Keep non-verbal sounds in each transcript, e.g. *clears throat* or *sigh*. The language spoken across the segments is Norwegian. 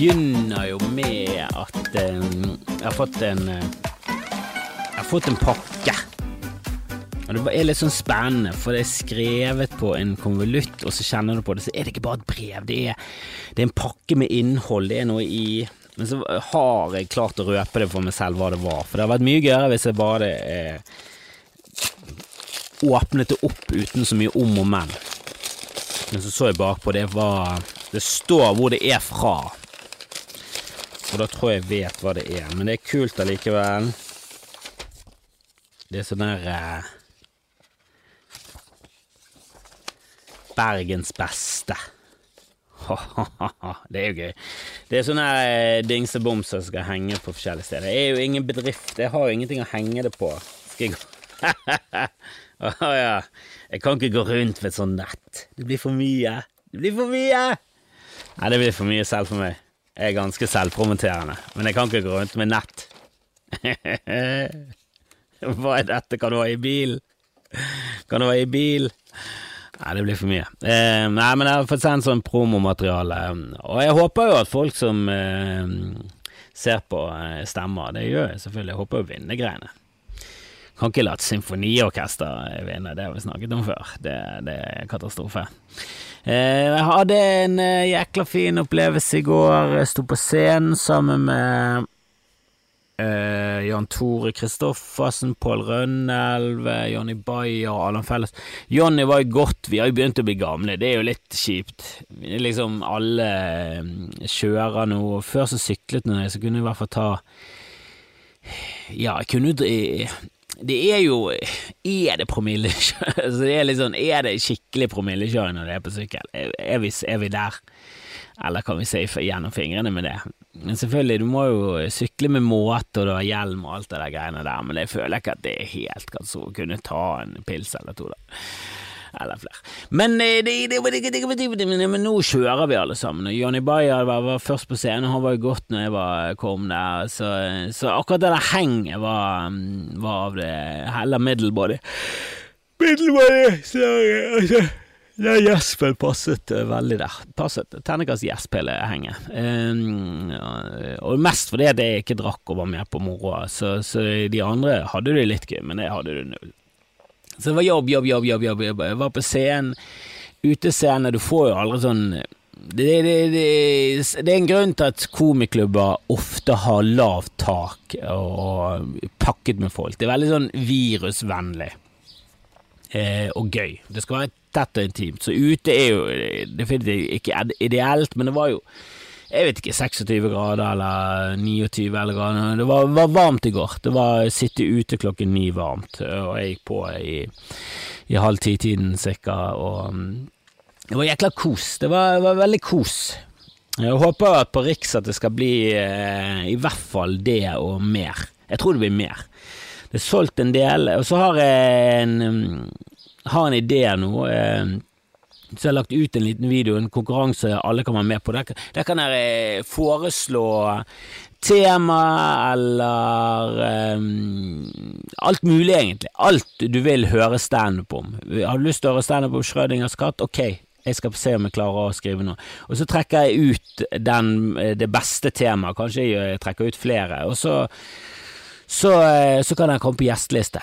begynner jo med at eh, jeg har fått en eh, Jeg har fått en pakke. Og Det er litt sånn spennende, for det er skrevet på en konvolutt, og så kjenner du på det, så er det ikke bare et brev. Det er, det er en pakke med innhold. Det er noe i Men så har jeg klart å røpe det for meg selv hva det var. For det har vært mye gøyere hvis jeg bare eh, åpnet det opp uten så mye om og men. Men så så jeg bakpå, det var Det står hvor det er fra. Og da tror jeg vet hva det er. Men det er kult allikevel. Det er sånn der eh, Bergens beste. *laughs* det er jo gøy. Det er sånne her dingsebomser som skal henge på forskjellige steder. Det er jo ingen bedrift, jeg har jo ingenting å henge det på. Skal jeg gå *laughs* Å ja. Jeg kan ikke gå rundt med et sånt nett. Det blir for mye. Det blir for mye! Nei, det blir for mye selv for meg. Er ganske selvpromoterende, men jeg kan ikke gå rundt med nett. *laughs* Hva er dette? Kan du ha i bil? Kan du ha i bil? Nei, det blir for mye. Eh, nei, men jeg har fått sendt sånn promomateriale, og jeg håper jo at folk som eh, ser på, eh, stemmer. Det gjør jeg selvfølgelig. Jeg håper å vinne greiene. Kan ikke la et symfoniorkester vinne, det har vi snakket om før. Det, det er katastrofe. Eh, jeg hadde en eh, jækla fin opplevelse i går. Jeg sto på scenen sammen med Uh, Jan Tore Kristoffersen, Pål Rønnelv, Jonny Bayer og Allan Felles. Jonny var jo godt, vi har jo begynt å bli gamle, det er jo litt kjipt. Liksom alle kjører nå. Før så syklet jeg, så kunne jeg i hvert fall ta Ja, jeg kunne jo det er jo Er det promillekjøring? *laughs* Altså det er sånn, er det skikkelig promillekjøring når det er på sykkel? Er vi, er vi der? Eller kan vi se gjennom fingrene med det? Men selvfølgelig, du må jo sykle med måte, og du har hjelm og alt det der greiene der, men jeg føler ikke at det er helt kan så kunne ta en pils eller to, da. Eller flere. Men, det, det, men nå kjører vi alle sammen. Og Johnny Bayer var, var, først på scenen, han var jo godt når jeg var, kom der, så, så, akkurat det der henget var, var av det heller middelbody. Middelbody, sorry. Altså. Ja, Jespen passet veldig der. Passet terningkast Jesp hele henget. Um, og mest fordi jeg ikke drakk og var med på moroa, så, så, de andre hadde det litt gøy, men jeg hadde det null. Så det var jobb, jobb, jobb, jobb. jobb, jobb. Jeg var på scenen, utescene, du får jo aldri sånn det, det, det, det, er en grunn til at komiklubber ofte har lavt tak og pakket med folk. Det er veldig sånn virusvennlig eh, og gøy. Det skal være tett og intimt. Så ute er jo definitivt ikke ideelt, men det var jo jeg vet ikke, 26 grader eller 29 eller grader. Det var, var varmt i går. Det var sitte ute klokken ni varmt, og jeg gikk på i, i halv ti-tiden cirka, og mm, det var jækla kos. Det var, var veldig kos. Jeg håper at på Riks at det skal bli eh, i hvert fall det og mer. Jeg tror det blir mer. Det er solgt en del, og så har jeg en, mm, har en idé nå. Eh, så jeg har lagt ut en liten video, en konkurranse alle kan være med på. Der, der kan dere eh, foreslå tema eller um, alt mulig, egentlig. Alt du vil høre standup om. Har du lyst til å høre standup om Schrødingers katt? Ok, jeg skal se om jeg klarer å skrive noe. Og så trekker jeg ut den, eh, det beste temaet, kanskje jeg trekker ut flere. Og så så, eh, så, kan den komme på gjesteliste.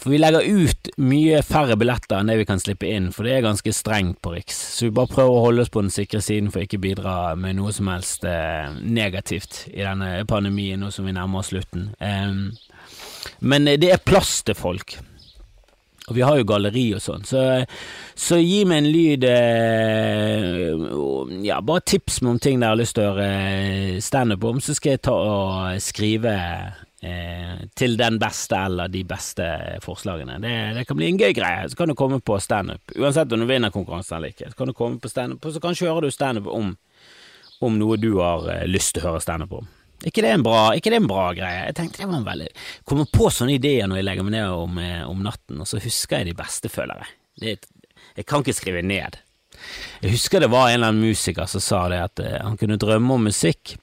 For vi legger ut mye færre billetter enn det vi kan slippe inn, for det er ganske strengt på Riks. Så vi bare prøver å holde oss på den sikre siden for ikke bidra med noe som helst eh, negativt i denne pandemien nå som vi nærmer oss slutten. men det er plass til folk. Og vi har jo galleri og sånn, så, så, gi meg en lyd Ja, bare tips meg om ting dere har lyst til å gjøre standup om, så skal jeg ta og skrive eh, til den beste eller de beste forslagene. Det, det, kan bli en gøy greie. Så kan du komme på standup. Uansett om du vinner konkurransen eller ikke, så kan du komme på standup, og så kanskje hører du standup om, om noe du har eh, lyst til å høre standup om. Ikke det, bra, ikke det en bra greie? Jeg tenkte det var en veldig Kommer på sånne ideer når jeg legger meg ned om, eh, om natten, og så husker jeg de beste, føler jeg. Jeg kan ikke skrive ned. Jeg husker det var en eller annen musiker som sa det at uh, han kunne drømme om musikk,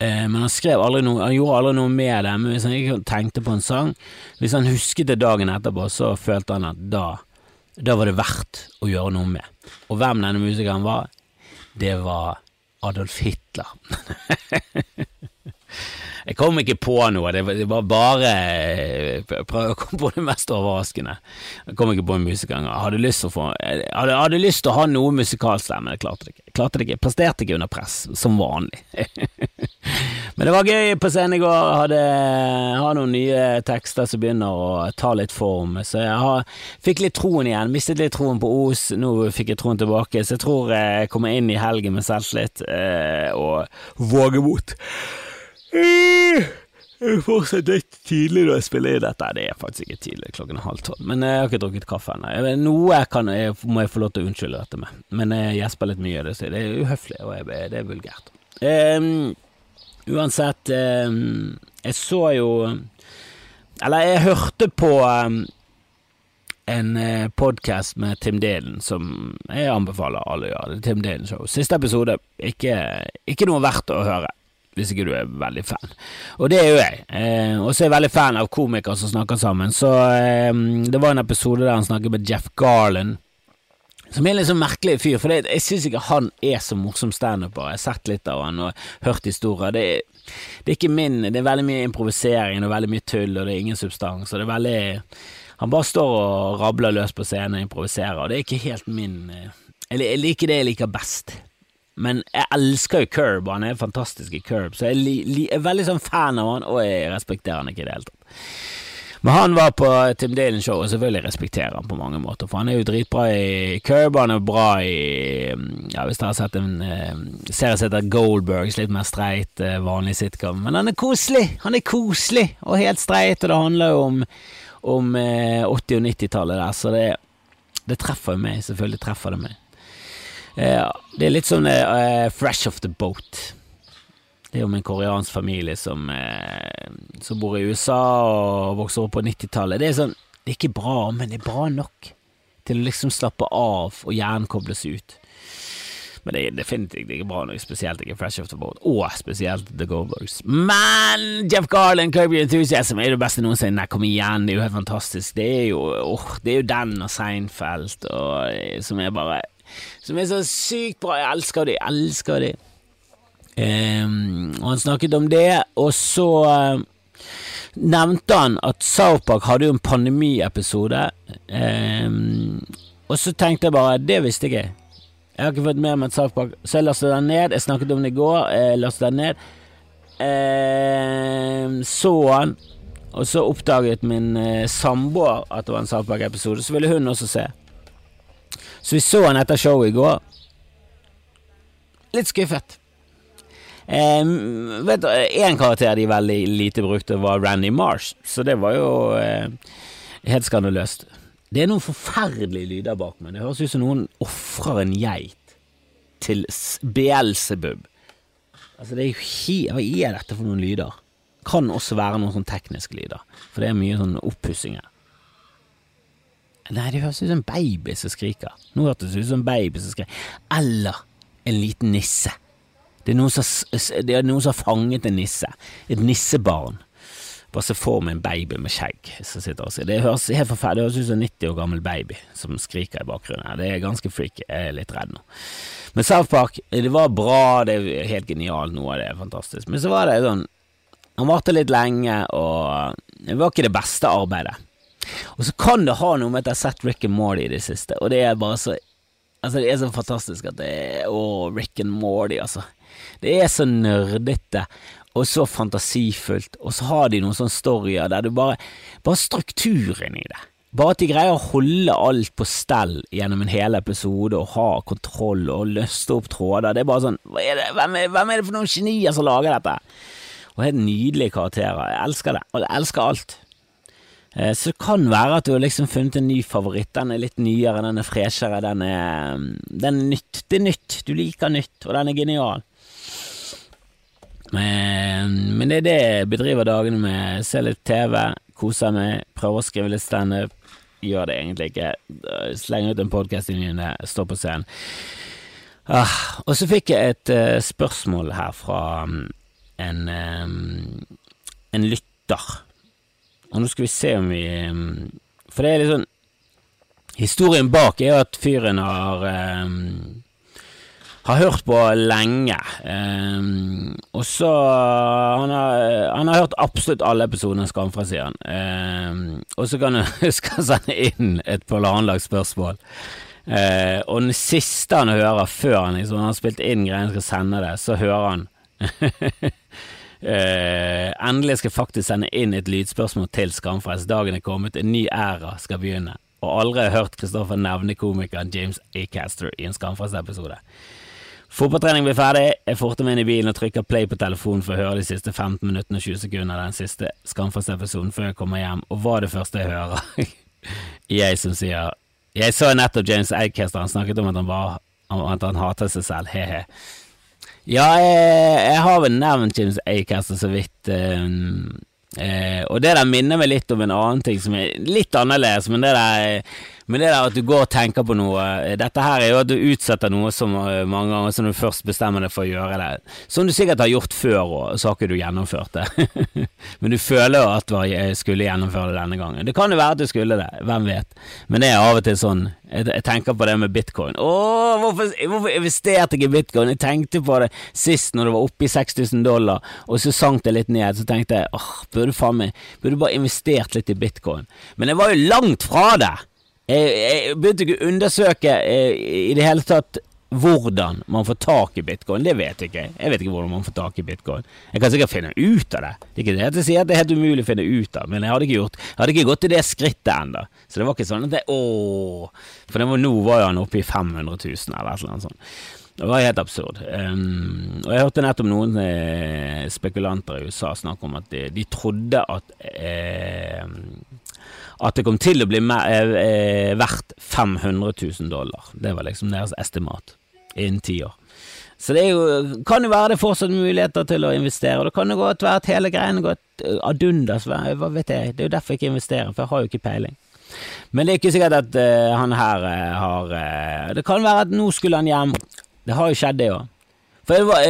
Eh, men han skrev aldri noe Han gjorde aldri noe med det. Men hvis han ikke tenkte på en sang Hvis han husket det dagen etterpå, så følte han at da, da var det verdt å gjøre noe med. Og hvem denne musikeren var, det var Adolf Hitler. *laughs* Jeg kom ikke på noe, det var bare Jeg prøver å komme på det mest overraskende. Jeg kom ikke på en musiker Hadde lyst til å få hadde, hadde lyst til å ha noe musikalstemme, jeg klarte det ikke. Klarte det ikke. Presterte ikke under press, som vanlig. *laughs* men det var gøy på scenen i går. Hadde, har noen nye tekster som begynner å ta litt form, så jeg har, fikk litt troen igjen. Mistet litt troen på Os, nå fikk jeg troen tilbake, så jeg tror jeg kommer inn i helgen med selvtillit eh, og vågemot. Det er fortsatt litt tidlig når jeg spiller i dette. Det er faktisk ikke tidlig, klokken er halv tolv. Men jeg har ikke drukket kaffe ennå. Noe kan, jeg, må jeg få lov til å unnskylde dette med, men jeg gjesper litt mye. Det, det er uhøflig, og jeg, det er vulgært. Um, uansett, um, jeg så jo Eller jeg hørte på um, en podkast med Tim Dalen som jeg anbefaler alle å gjøre. Tim Dalen Show. Siste episode, ikke, ikke noe verdt å høre hvis ikke du er veldig fan. Og det er jo jeg. Eh, og så er jeg veldig fan av komikere som snakker sammen. Så eh, det var en episode der han snakket med Jeff Garland. Som er en litt sånn merkelig fyr, for det, jeg syns ikke han er så morsom standuper. Jeg har sett litt av han og hørt historier. Det, det, er ikke min Det er veldig mye improvisering og veldig mye tull, og det er ingen substans. Og det er veldig Han bare står og rabler løs på scenen og improviserer, og det er ikke helt min eh, Jeg liker det jeg liker best. Men jeg elsker jo Curb, han er fantastisk i Curb, så jeg li, er veldig sånn fan av han, og jeg respekterer han ikke i det hele tatt. Men han var på Tim Dylan-show, og selvfølgelig respekterer han på mange måter, for han er jo dritbra i Curb, han er bra i Ja, hvis dere har sett en eh, serie som heter Goldbergs, litt mer streit, uh, vanlig sitcom, men han er koselig! Han er koselig, og helt streit, og det handler jo om, om eh, 80- og 90-tallet der, så det, det treffer jo meg, selvfølgelig treffer det meg. Eh, det er litt sånn uh, fresh off the boat. Det er jo en koreansk familie som, uh, som bor i USA og vokser opp på 90-tallet. Det er sånn, det er ikke bra, men det er bra nok til å liksom slappe av og hjernen kobles ut. Men det er definitivt ikke bra nok, spesielt ikke Fresh Off The Boat, og spesielt The Goldbergs. Men Jeff Garland, Kirby Enthusiasm er det beste noensinne. Nei, kom igjen, det er jo helt fantastisk. Det er jo, oh, det er jo den og Seinfeld og, som er bare som er så sykt bra. Jeg elsker de, jeg elsker de. Um, og han snakket om det, og så uh, nevnte han at South Park hadde jo en pandemiepisode. Um, og så tenkte jeg bare, det visste jeg ikke. Jeg har ikke fått med meg et South Park, så jeg lastet den ned. Jeg snakket om det i går, jeg den ned. Um, så han, og så oppdaget min uh, samboer at det var en South Park-episode, så ville hun også se. Så vi så han etter showet i går. Litt skuffet. Eh, vet du, Én karakter de veldig lite brukte, var Randy Marsh, så det var jo eh, helt skandaløst. Det er noen forferdelige lyder bak meg. Det høres ut som noen ofrer en geit til Beelzebub. Altså, det er jo he Hva er dette for noen lyder? Kan også være noen sånn tekniske lyder, for det er mye sånn oppussinger. Nei, det høres ut som en baby som skriker. Nå hørtes det ut som en baby som skriker. Eller en liten nisse. Det er, noen som, har fanget en nisse. Et nissebarn. Bare se for meg en baby med skjegg som sitter og sier Det høres helt forferdelig Det høres ut som en 90 år gammel baby som skriker i bakgrunnen. Det er ganske freaky. Jeg er litt redd nå. Men South Park, det var bra, det er helt genialt, noe av det er fantastisk. Men så var det sånn Han varte litt lenge, og det var ikke det beste arbeidet. Og så kan det ha noe med at jeg har sett Rick and Morty i det siste, og det er bare så Altså, det er så fantastisk at det er Å, Rick and Morty, altså. Det er så nerdete og så fantasifullt, og så har de noen sånne storyer der du bare Bare strukturen i det. Bare at de greier å holde alt på stell gjennom en hel episode og ha kontroll og løste opp tråder. Det er bare sånn er hvem, er, hvem, er, det for noen genier som lager dette? Og helt nydelige karakterer. Jeg elsker det. Og jeg elsker alt. Eh, så det kan være at du har liksom funnet en ny favoritt. Den er litt nyere, den er freshere, den er, den er nytt. Det er nytt, du liker nytt, og den er genial. Men, men det er det jeg bedriver dagene med. Se litt TV, koser meg, prøver å skrive litt standup. Gjør det egentlig ikke. Slenger ut en podkast i ny står på scenen. Ah, og så fikk jeg et uh, spørsmål her fra um, en, um, en lytter og nå skal vi se om vi um, For det er litt sånn Historien bak er jo at fyren har um, har hørt på lenge. Um, og så han har, han har hørt absolutt alle episodene av Skamfra, sier han. Um, og så kan du *laughs* skal sende inn et planlagt spørsmål. Uh, og den siste han hører før han liksom, han har spilt inn greiene skal sende det, så hører han *laughs* uh, Endelig skal jeg faktisk sende inn et lydspørsmål til Skamfrelst. Dagen er kommet, en ny æra skal begynne. Og aldri har hørt Kristoffer nevne komikeren James Acaster i en Skamfrelst-episode. Fotballtrening blir ferdig, jeg forter meg inn i bilen og trykker play på telefonen for å høre de siste 15 minuttene og 20 sekunder av den siste Skamfrelst-episoden før jeg kommer hjem, og hva er det første jeg hører? *laughs* jeg som sier Jeg så nettopp James Acaster, han snakket om at han, var, at han hater seg selv, he-he. Ja, jeg, jeg, har vel nevnt James Acaster så vidt. Um, Eh, og det der minner meg litt om en annen ting som er litt annerledes, men det der, men det der at du går og tenker på noe eh, Dette her er jo at du utsetter noe som eh, mange ganger som du først bestemmer deg for å gjøre det. Som du sikkert har gjort før, og så har ikke du gjennomført det. *laughs* men du føler jo at du skulle gjennomføre det denne gangen. Det kan jo være at du skulle det, hvem vet. Men det er av og til sånn jeg, tenker på det med bitcoin. Åh, hvorfor, hvorfor investerte jeg i bitcoin? Jeg tenkte på det sist når det var oppe i 6000 dollar, og så sank det litt ned. Så tenkte jeg åh, burde faen meg Burde bare investert litt i bitcoin. Men jeg var jo langt fra det! Jeg, jeg begynte ikke å undersøke eh, i det hele tatt hvordan man får tak i bitcoin, det vet jeg ikke. Jeg vet ikke hvordan man får tak i bitcoin. Jeg kan sikkert finne ut av det. Det er ikke det jeg sier at det er helt umulig å finne ut av, men jeg hadde ikke, gjort, jeg hadde ikke gått til det skrittet ennå. Så det var ikke sånn at det, ååå For var, nå var jo han oppe i 500 000 eller et eller annet sånt. Det var helt absurd. Um, og jeg hørte nettopp noen eh, spekulanter i USA snakke om at de, de trodde at eh, at det kom til å bli mer, eh, verdt 500 000 dollar. Det var liksom deres estimat innen ti år. Så det jo, kan jo være det fortsatt muligheter til å investere, og det kan jo godt være at hele greiene går ad undas, hva vet jeg, det er jo derfor jeg ikke investerer, for jeg har jo ikke peiling. Men det er ikke sikkert at uh, han her uh, har uh, Det kan være at nå skulle han hjem. Det har jo skjedd, det òg. For det var,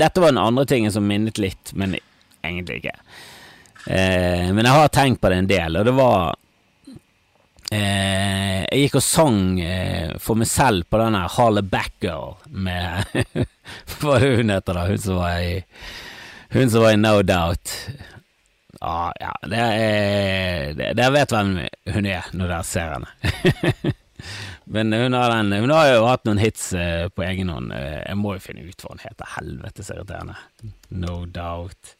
dette var den andre tingen som minnet litt, men egentlig ikke. Men jeg har tenkt på det en del, og det var Eh, jeg gikk og sang eh, for meg selv på denne Harle Backgirl med *laughs* Hva er det hun heter, da? Hun som var i Hun som var i No Doubt. Ah, ja, er Dere vet hvem hun er når dere ser henne. *laughs* Men hun har, den, hun har, jo hatt noen hits eh, på egen hånd. Eh, jeg må jo finne ut hva hun heter. Helvetes irriterende. No Doubt.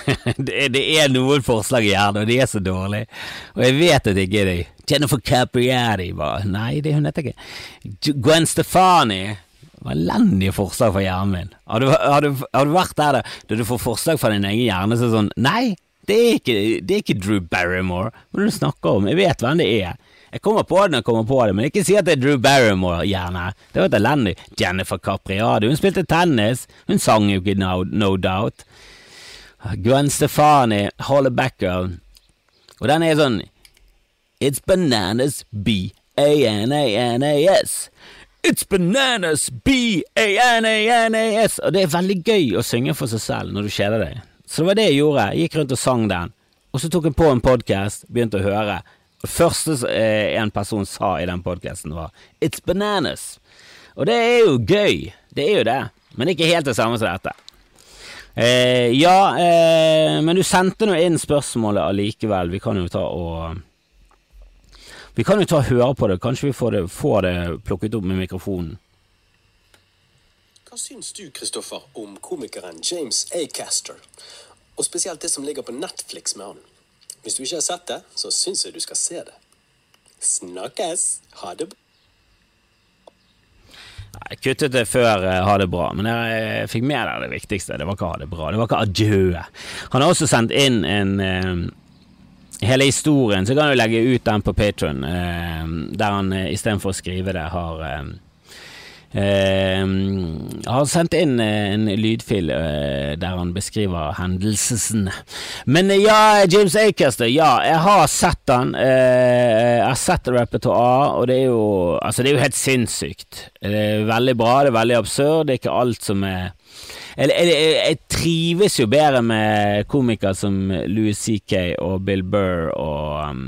*laughs* det, det, er noen forslag i hjernen, og de er så dårlige. Og jeg vet at det ikke er de. Jennifer Capriati var Nei, det hun heter ikke Gwen Stefani. Elendige forslag fra hjernen min. Har du, har, du, har du, vært der da, da du får forslag fra din egen hjerne så sånn Nei, det er ikke, det er ikke Drew Barrymore. Hva er det du snakker om? Jeg vet hvem det er. Jeg kommer på det når jeg kommer på det, men ikke si at det er Drew Barrymore, gjerne. Det var et elendig. Jennifer Capriati, hun spilte tennis. Hun sang jo ikke No, no Doubt. Gwen Stefani, Hollebacker. Og den er sånn It's bananas, B-A-N-A-N-A-S. It's bananas, B-A-N-A-N-A-S. Og det er veldig gøy å synge for seg selv når du kjeder deg. Så det var det jeg gjorde. Jeg gikk rundt og sang den. Og så tok jeg på en podkast, begynte å høre. Det første eh, en person sa i den podkasten, var It's bananas. Og det er jo gøy. Det er jo det. Men ikke helt det samme som dette. Eh, ja, eh, men du sendte nå inn spørsmålet allikevel. Vi kan jo ta og Vi kan jo ta og høre på det. Kanskje vi får det, får det plukket opp med mikrofonen. Hva syns du, Kristoffer, om komikeren James Acaster? Og spesielt det som ligger på Netflix med han. Hvis du ikke har sett det, så syns jeg du skal se det. Snakkes! Ha det bra. Jeg kuttet det før uh, Ha det bra, men jeg, jeg fikk med deg det viktigste. Det var ikke Ha det bra, det var ikke adjø. Han har også sendt inn en uh, Hele historien, så kan du legge ut den på Patron, uh, der han uh, istedenfor å skrive det, har Uh, har sendt inn uh, en lydfil eh, der han beskriver hendelsen. Men ja, James Acaster, ja, jeg har sett han. jeg har sett repertoar, og det er jo Altså, det er jo helt sinnssykt. Det er veldig bra, det er veldig absurd, det er ikke alt som er jeg, jeg, jeg trives jo bedre med komikere som Louis C.K. og Bill Burr og um,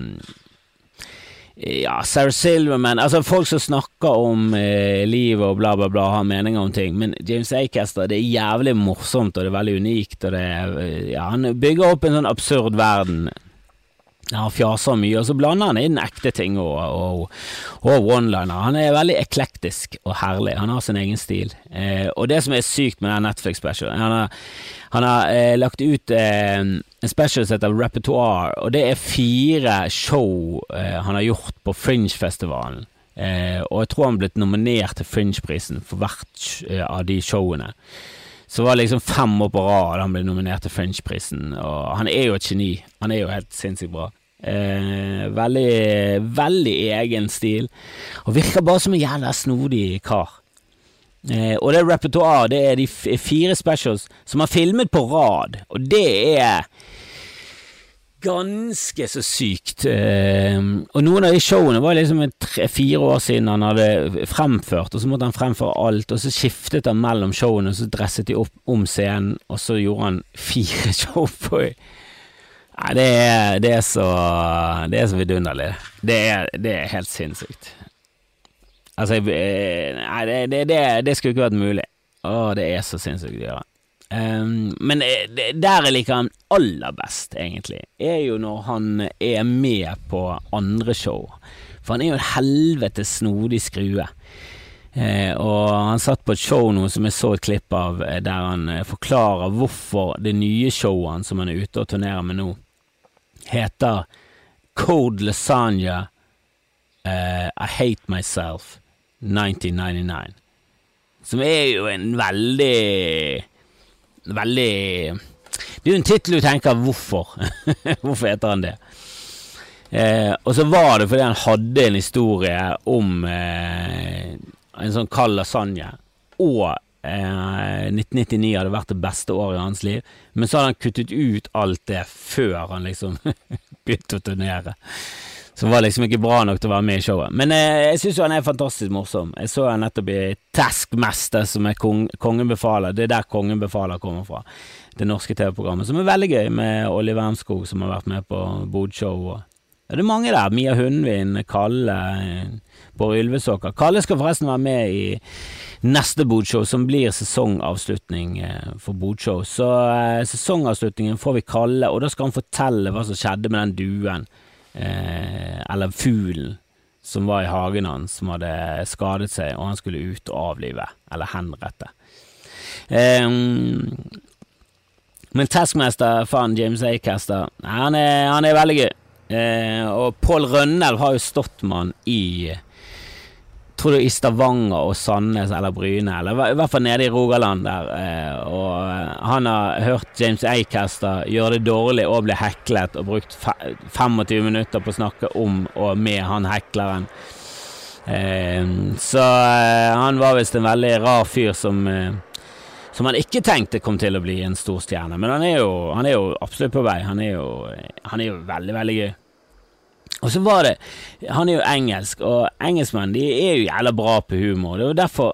ja, Sarah Silverman Altså folk som snakker om eh, livet og bla, bla, bla, har meninger om ting, men James Acaster, det er jævlig morsomt, og det er veldig unikt, og det er ja, Han bygger opp en sånn absurd verden. Han fjaser mye, og så blander han inn ekte ting og, og, og one-liner. Han er veldig eklektisk og herlig. Han har sin egen stil. Eh, og det som er sykt med den Netflix-specialen Han har, han har eh, lagt ut eh, en special som heter Repertoire, og det er fire show eh, han har gjort på Fringe-festivalen. Eh, og jeg tror han blitt nominert til Fringe-prisen for hvert eh, av de showene. Så var det liksom fem år på rad han ble nominert til Fringe-prisen, og han er jo et geni. Han er jo helt sinnssykt bra. Eh, veldig, veldig egen stil, og virker bare som en jævla snodig kar. Eh, og det repertoaret, det er de fire specials som har filmet på rad, og det er ganske så sykt. Ehm, og noen av de showene var liksom tre-fire år siden han hadde fremført, og så måtte han fremføre alt, og så skiftet han mellom showene, og så dresset de opp om scenen, og så gjorde han fire *laughs* show på Nei, det er, det er så Det er så vidunderlig. Det er, det er helt sinnssykt. Altså, nei, det, det, det, det skulle ikke vært mulig. Å, det er så sinnssykt å. Um, men det, der jeg liker han aller best, egentlig, er jo når han er med på andre show. For han er jo en helvetes snodig skrue. Eh, og han satt på et show nå som jeg så et klipp av, eh, der han eh, forklarer hvorfor det nye showet som han er ute og turnerer med nå, heter Code Lasagna uh, I Hate Myself 1999. Som er jo en veldig veldig Det er jo en tittel du tenker hvorfor? *laughs* hvorfor heter han det? Eh, og så var det fordi han hadde en historie om eh, en sånn kald lasagne, og eh, 1999 hadde vært det beste året i hans liv, men så hadde han kuttet ut alt det før han liksom *laughs* begynte å turnere som var liksom ikke bra nok til å være med i showet. Men eh, jeg syns jo han er fantastisk morsom. Jeg så han nettopp i Taskmaster, som er kong, Kongen befaler. Det er der Kongen befaler kommer fra. Det norske TV-programmet, som er veldig gøy, med Olli Wermskog, som har vært med på Bodshow. Ja, det er mange der. Mia Hundvin, Kalle, Bård Ylvesåker. Kalle skal forresten være med i neste Bodshow, som blir sesongavslutning eh, for Bodshow. Så eh, sesongavslutningen får vi Kalle, og da skal han fortelle hva som skjedde med den duen eh, eller fuglen som var i hagen hans, som hadde skadet seg, og han skulle ut og avlive, eller henrette. Eh, men Taskmaster, faen, James Acaster, han er, han er veldig gøy. Eh, og Pål Rønnelv har jo stått med han i tror du i Stavanger og Sandnes eller Bryne, eller i hvert fall nede i Rogaland der. Eh, og eh, han har hørt James Acaster gjøre det dårlig og bli heklet, og brukt 25 minutter på å snakke om og med han hekleren. Eh, så han var visst en veldig rar fyr som som han ikke tenkte kom til å bli en stor stjerne, men han er jo, han er jo absolutt på vei. Han er jo, han er jo veldig, veldig gøy. Og så var det Han er jo engelsk, og engelskmenn de er jo jævla bra på humor. Det var derfor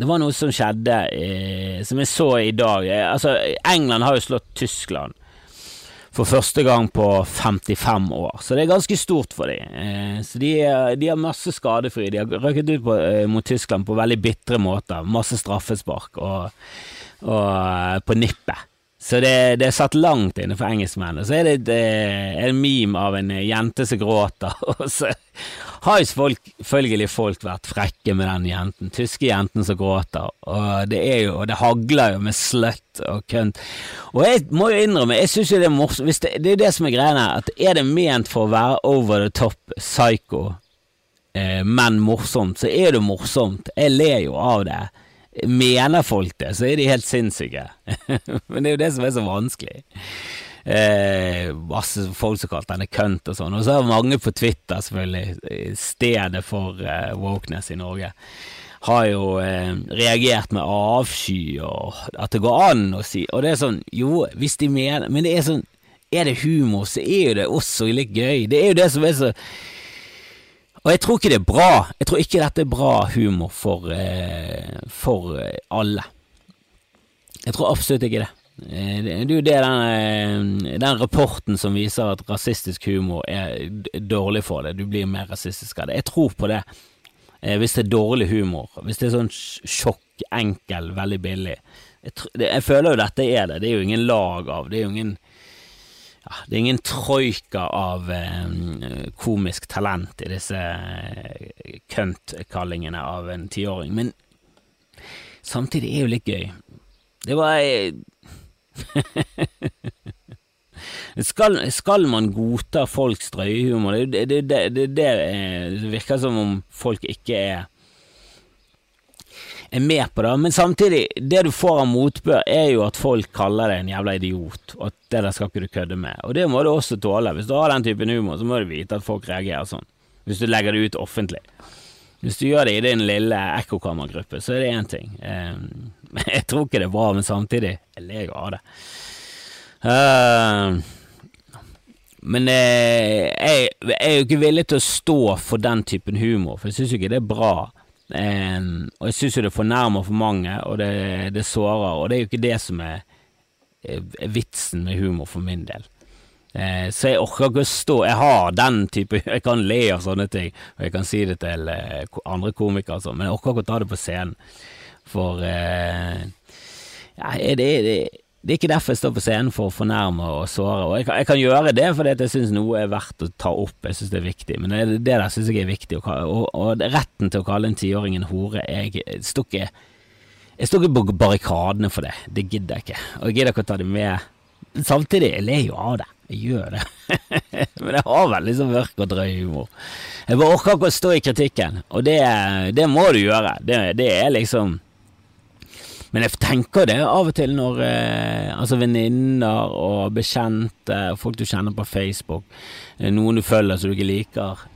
Det var noe som skjedde eh, som jeg så i dag. Eh, altså, England har jo slått Tyskland for første gang på 55 år, så det er ganske stort for dem. Eh, så de, de, har masse skadefri. De har røkket ut på, eh, mot Tyskland på veldig bitre måter. Masse straffespark og, og eh, på nippet. Så det, det er satt langt inne for engelskmennene. Så er det, det en meme av en jente som gråter, *laughs* og så har jo selvfølgelig følgelig folk vært frekke med den jenten. Tyske jenten som gråter, og det er jo, og det hagler jo med slutt og kønt. Og jeg må jo innrømme, jeg syns jo det er morsomt, det, det er jo det som er greia at er det ment for å være over the top psycho, eh, men morsomt, så er det morsomt. Jeg ler jo av det. Mener folk det, så er de helt sinnssyke. *laughs* Men det er jo det som er så vanskelig. Eh, masse folk som kalte henne kønt og sånn. Og så det mange på Twitter, selvfølgelig, stedet for eh, wokeness i Norge, har jo eh, reagert med avsky og at det går an å si Og det er sånn, jo, hvis de mener Men det er sånn, er det humor, så er jo det også litt gøy. Det er jo det som er så og jeg tror ikke det er bra. Jeg tror ikke dette er bra humor for, eh, for eh, alle. Jeg tror absolutt ikke det. Eh, Det er jo det den, den rapporten som viser at rasistisk humor er dårlig for deg, Du blir mer rasistisk av det. Jeg tror på det. Hvis det er dårlig humor. Hvis det er sånn sjokk, enkel, veldig billig. Jeg, tror, jeg føler jo dette er det. Det er jo ingen lag av. Det er jo ingen Det er ingen troika av eh, komisk talent i disse køntkallingene kønt-kallingene av en tiåring. Men samtidig er det jo litt gøy. Det var eh, *laughs* skal, skal man godta folks drøye humor? Det, det, det, eh, det virker som om folk ikke er er med på det, men samtidig, det du får av motbør, er jo at folk kaller deg en jævla idiot, og at det der skal ikke du kødde med. Og det må du også tåle. Hvis du har den typen humor, så må du vite at folk reagerer sånn. Hvis du legger det ut offentlig. Hvis du gjør det i din lille ekkokammergruppe, så er det én ting. *laughs* Jeg tror ikke det er bra, men samtidig jeg ler av det. Men eh, jeg, er jo ikke villig til å stå for den typen humor, for jeg syns ikke det er bra. Eh, og jeg syns jo det fornærmer for mange, og det, det sårer, og det er jo ikke det som er, er vitsen med humor for min del. Eh, så jeg orker ikke å stå Jeg har den type *laughs* Jeg kan le av sånne ting, og jeg kan si det til eh, andre komikere, sånn, men jeg orker ikke å ta det på scenen. For eh, ja, det, det, det er ikke derfor jeg står på scenen for å fornærme og såre. Og jeg kan, jeg kan gjøre det fordi jeg syns noe er verdt å ta opp, jeg syns det er viktig. Men det, det der syns jeg er viktig. å Og, og retten til å kalle en tiåring en hore Jeg står ikke på barrikadene for det. Det gidder jeg ikke. Og jeg gidder ikke å ta det med. Samtidig, jeg ler jo av det. Jeg gjør det. *laughs* Men jeg har veldig sånn mørk og drøy humor. Jeg bare orker ikke å stå i kritikken, og det, det må du gjøre. Det, det er liksom men jeg tenker det av og til når eh, altså venninner og bekjente, folk du kjenner på Facebook, eh, noen du følger som du ikke liker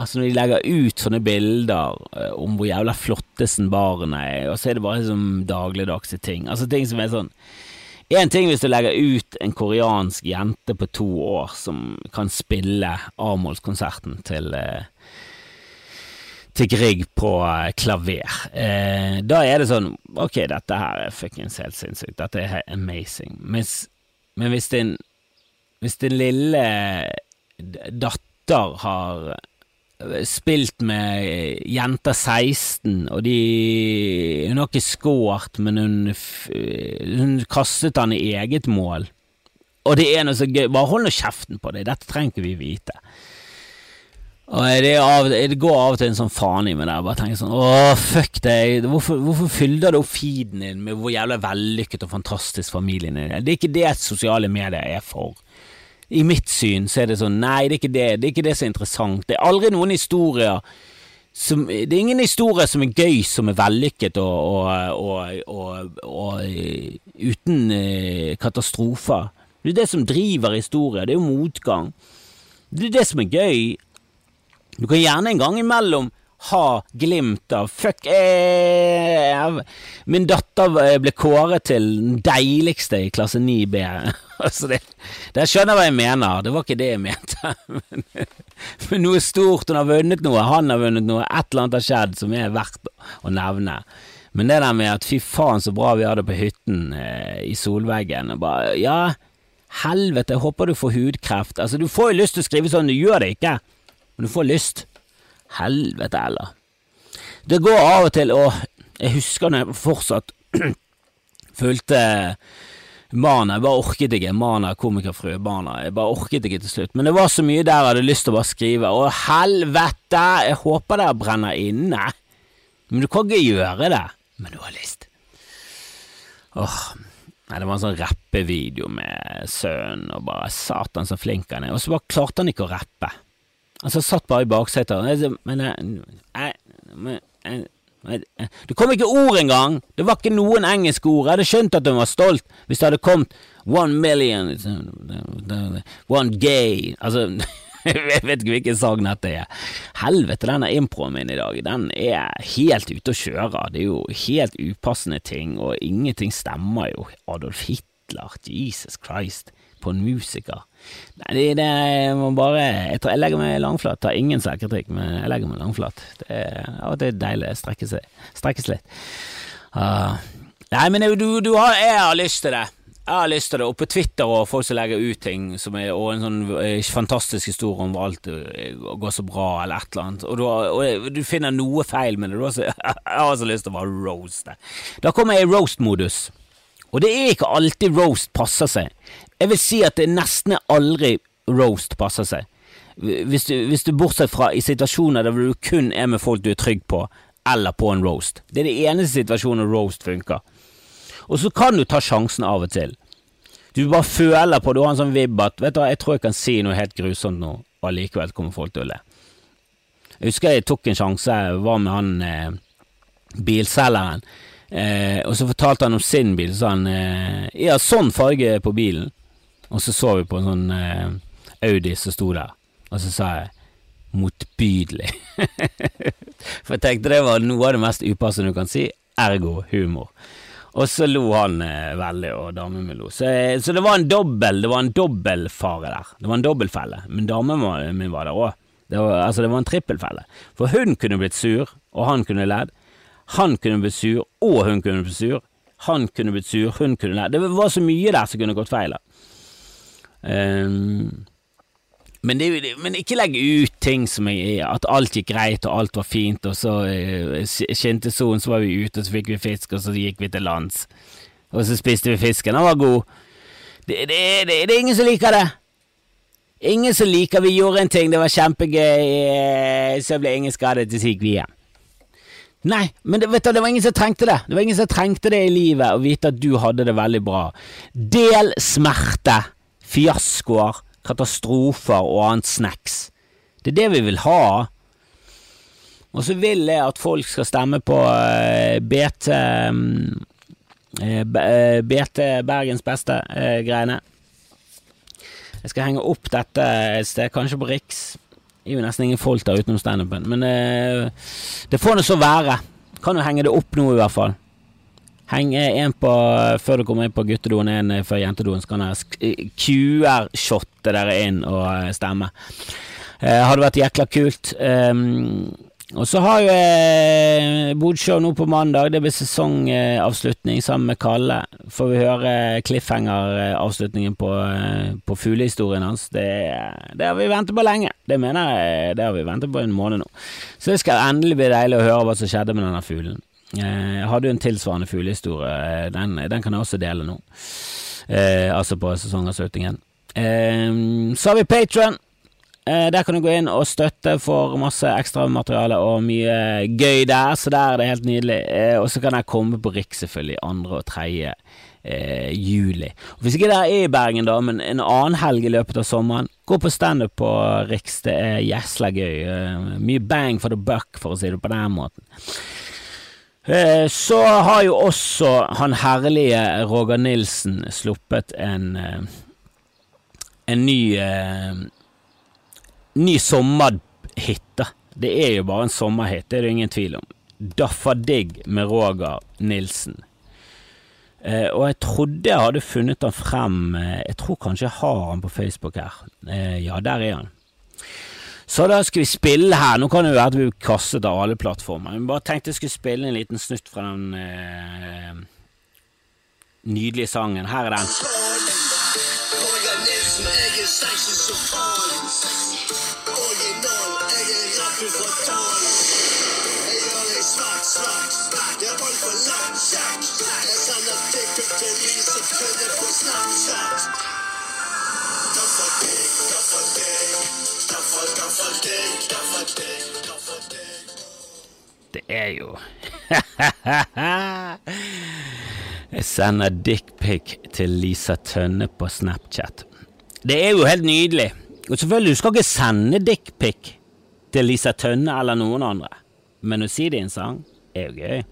Altså Når de legger ut sånne bilder eh, om hvor jævla flottesen barnet er, og så er det bare sånn dagligdagse ting. Altså ting som er sånn Én ting hvis du legger ut en koreansk jente på to år som kan spille avmålskonserten til eh, til Grieg på eh, klaver. Eh, da er det sånn Ok, dette her er fuckings helt sinnssykt. Dette er helt amazing. Mens, men hvis din Hvis din lille datter har eh, spilt med jenter 16, og de Hun har ikke scoret, men hun, hun kastet han i eget mål. Og det er noe så gøy. Bare hold nå kjeften på deg, dette trenger ikke vi vite. Og det, av, det går av og til en sånn faen i meg der. Bare tenker sånn Åh, fuck deg. Hvorfor, hvorfor fyller du opp feeden din med hvor jævla vellykket og fantastisk familien din er? Det er ikke det sosiale medier er for. I mitt syn så er det sånn Nei, det er ikke det. Det er ikke det som er interessant. Det er aldri noen historier som, Det er ingen historie som er gøy, som er vellykket og, og, og, og, uten eh, katastrofer. Det er det som driver historier. Det er jo motgang. Det er det som er gøy. Du kan gjerne en gang imellom ha glimt av Fuck, eh, min datter eh, ble kåret til den deiligste i klasse 9B. *laughs* altså det, det skjønner hva jeg mener, det var ikke det jeg mente. *laughs* men, men noe stort, hun har vunnet noe, han har vunnet noe, et eller annet har skjedd som er verdt å nevne. Men det der med at fy faen så bra vi har det på hytten eh, i solveggen, og bare ja, helvete, jeg håper du får hudkreft. Altså, du får jo lyst til å skrive sånn, du gjør det ikke men du får lyst. Helvete heller. Det går av og til, og jeg husker når jeg fortsatt *clears throat* fulgte Mana, jeg bare orket ikke. Mana, komikerfrue Mana. Jeg bare orket ikke til slutt. Men det var så mye der jeg hadde lyst til å bare skrive. Å, helvete! Jeg håper det brenner inne. Men du kan ikke gjøre det. Men du har lyst. Åh, Nei, det var en sånn rappevideo med sønnen, og bare satan så flink han er. Og så bare klarte han ikke å rappe. Altså, satt bare i baksetet. Men jeg- Det kom ikke ord engang! Det var ikke noen engelske ord. Jeg hadde skjønt at hun var stolt hvis det hadde kommet one million One gay Altså *laughs* Jeg vet ikke hvilken sang dette er. Helvete, denne improen min i dag, den er helt ute å kjøre. Det er jo helt upassende ting, og ingenting stemmer jo. Adolf Hitler, Jesus Christ, på en musiker. Nei, det, det må bare jeg, tror, jeg legger meg langflat. Tar ingen selvkritikk, men jeg legger meg langflat. Det er det er deilig å strekke seg, strekkes litt. Uh, nei, men du, du har, jeg har lyst til det. Jeg har lyst til det. Og på Twitter og folk som legger ut ting, er, og en sånn eh, fantastisk historie om alt eh, går så bra, eller et eller annet, og du, og du finner noe feil med det, du har så, *laughs* jeg har så lyst til å bare roaste. Da kommer jeg i roast-modus. Og det er ikke alltid roast passer seg. Jeg vil si at det nesten aldri roast passer seg. Hvis du, hvis du bortsett fra i situasjoner der du kun er med folk du er trygg på, eller på en roast. Det er det eneste situasjonen roast funker. Og så kan du ta sjansen av og til. Du bare føler på, du har en sånn vibb at vet du hva, jeg tror jeg kan si noe helt grusomt nå, og allikevel kommer folk til å le. Jeg husker jeg tok en sjanse, jeg var med han eh, bilselgeren, eh, og så fortalte han om sin bil, så han eh, ja, sånn farge på bilen. Og så så vi på en sånn eh, Audi som sto der, og så sa jeg motbydelig. *laughs* For jeg tenkte det var noe av det mest upassende du kan si, ergo humor. Og så lo han eh, veldig, og damen min lo. Så, eh, så det var en dobbel Det var en dobbeltfare der. Det var en dobbeltfelle. Men damen min var der òg. Altså, det var en trippelfelle. For hun kunne blitt sur, og han kunne ledd. Han kunne blitt sur, og hun kunne blitt sur. Han kunne blitt sur, hun kunne ledd. Det var så mye der som kunne gått feil. da. Ehm, men, det, men ikke legge ut ting som jeg, at alt gikk greit og alt var fint, og så eh, skinte solen, så var vi ute, og så fikk vi fisk, og så gikk vi til lands. Og så spiste vi fisken, den var god. Det, det, det, det er ingen som liker det. Ingen som liker Vi gjorde en ting, det var kjempegøy, eh, så ble ingen skadet, så gikk vi hjem. Nei, men det, vet du, det var ingen som trengte det. Det var ingen som trengte det i livet, å vite at du hadde det veldig bra. Del smerte, fiaskoer, katastrofer og annet snacks. Det er det vi vil ha. Og så vil jeg at folk skal stemme på eh, BT mm, eh, B- eh, BT Bergens beste eh, greiene. Jeg skal henge opp dette et sted, kanskje på Riks. Det er jo nesten ingen folk der utenom standupen, men det får nå så være. Kan jo henge det opp nå, i hvert fall. Henge en på før du kommer inn på guttedoen, en før jentedoen, så kan sk- QR-shotte dere inn og eh, stemme. Eh, hadde vært jækla kult. Um, og så har jo jeg Bodshow nå på mandag. Det blir sesongavslutning sammen med Kalle. Får vi høre cliffhanger-avslutningen på, eh, på fuglehistorien hans. Det, det har vi ventet på lenge. Det mener jeg, det har vi ventet på en måned nå. Så det skal endelig bli deilig å høre hva som skjedde med denne fuglen. Eh, Jeg hadde jo en tilsvarende fuglehistorie. Den, den kan jeg også dele nå. Eh, altså på sesongavslutningen. Eh, så har vi Patron. Eh, Der kan du gå inn og støtte for masse ekstramateriale og mye gøy der, så der er det helt nydelig. Eh, Og så kan jeg komme på Riks selvfølgelig 2. og 3. Eh, juli. Og hvis ikke dere er i Bergen, da, men en annen helg i løpet av sommeren, gå på standup på Riks. Det er jæsla gøy. Eh, mye bang for the buck, for å si det på den måten. Eh, Så har jo også han herlige Roger Nilsen sluppet en eh, en ny eh, ny sommerhit. da. Det er jo bare en sommerhit, det er det ingen tvil om. Daffa Digg med Roger Nilsen. Eh, og jeg trodde jeg hadde funnet han frem eh, Jeg tror kanskje jeg har han på Facebook her. Eh, ja, der er han. Så da skal vi spille her. Nå kan det jo være at vi blir kastet av alle plattformer. Men bare tenkte jeg skulle spille en liten snutt fra den eh, nydelige sangen. Her er den. Jeg jeg. Jeg. Jeg Snapchat. Daffa deg, Det er jo *laughs* Jeg sender dickpic til Lisa Tønne på Snapchat. Det er jo helt nydelig. Og selvfølgelig, du skal ikke sende dickpic til Lisa Tønne eller noen andre, men å si det i en sang er jo gøy.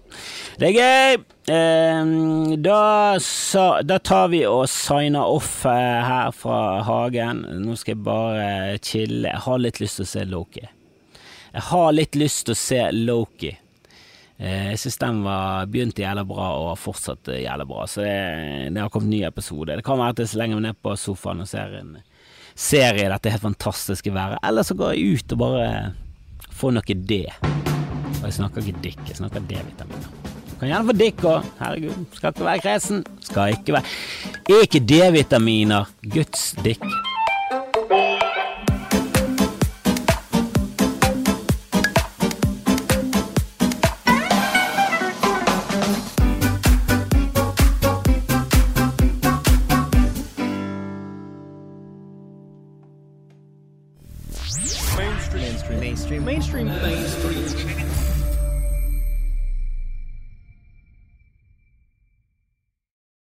Det er gøy! Ehm, da, sa, da tar vi og signer off eh, her fra hagen. Nå skal jeg bare chille. Jeg har litt lyst til å se Loki. Jeg har litt lyst til å se Loki. Eh, Jeg syns den var begynte jævla bra og har fortsatt jævla bra. Så det, det har kommet ny episode. Det kan være at jeg slenger meg ned på sofaen og ser en serie i dette helt fantastiske været. Eller så går jeg ut og bare får noe D. Og jeg snakker ikke dikk, jeg snakker D-vitaminer. Kan gjerne få dikk òg. Herregud, skal ikke være kresen. Skal ikke være Er ikke D-vitaminer Guds dick?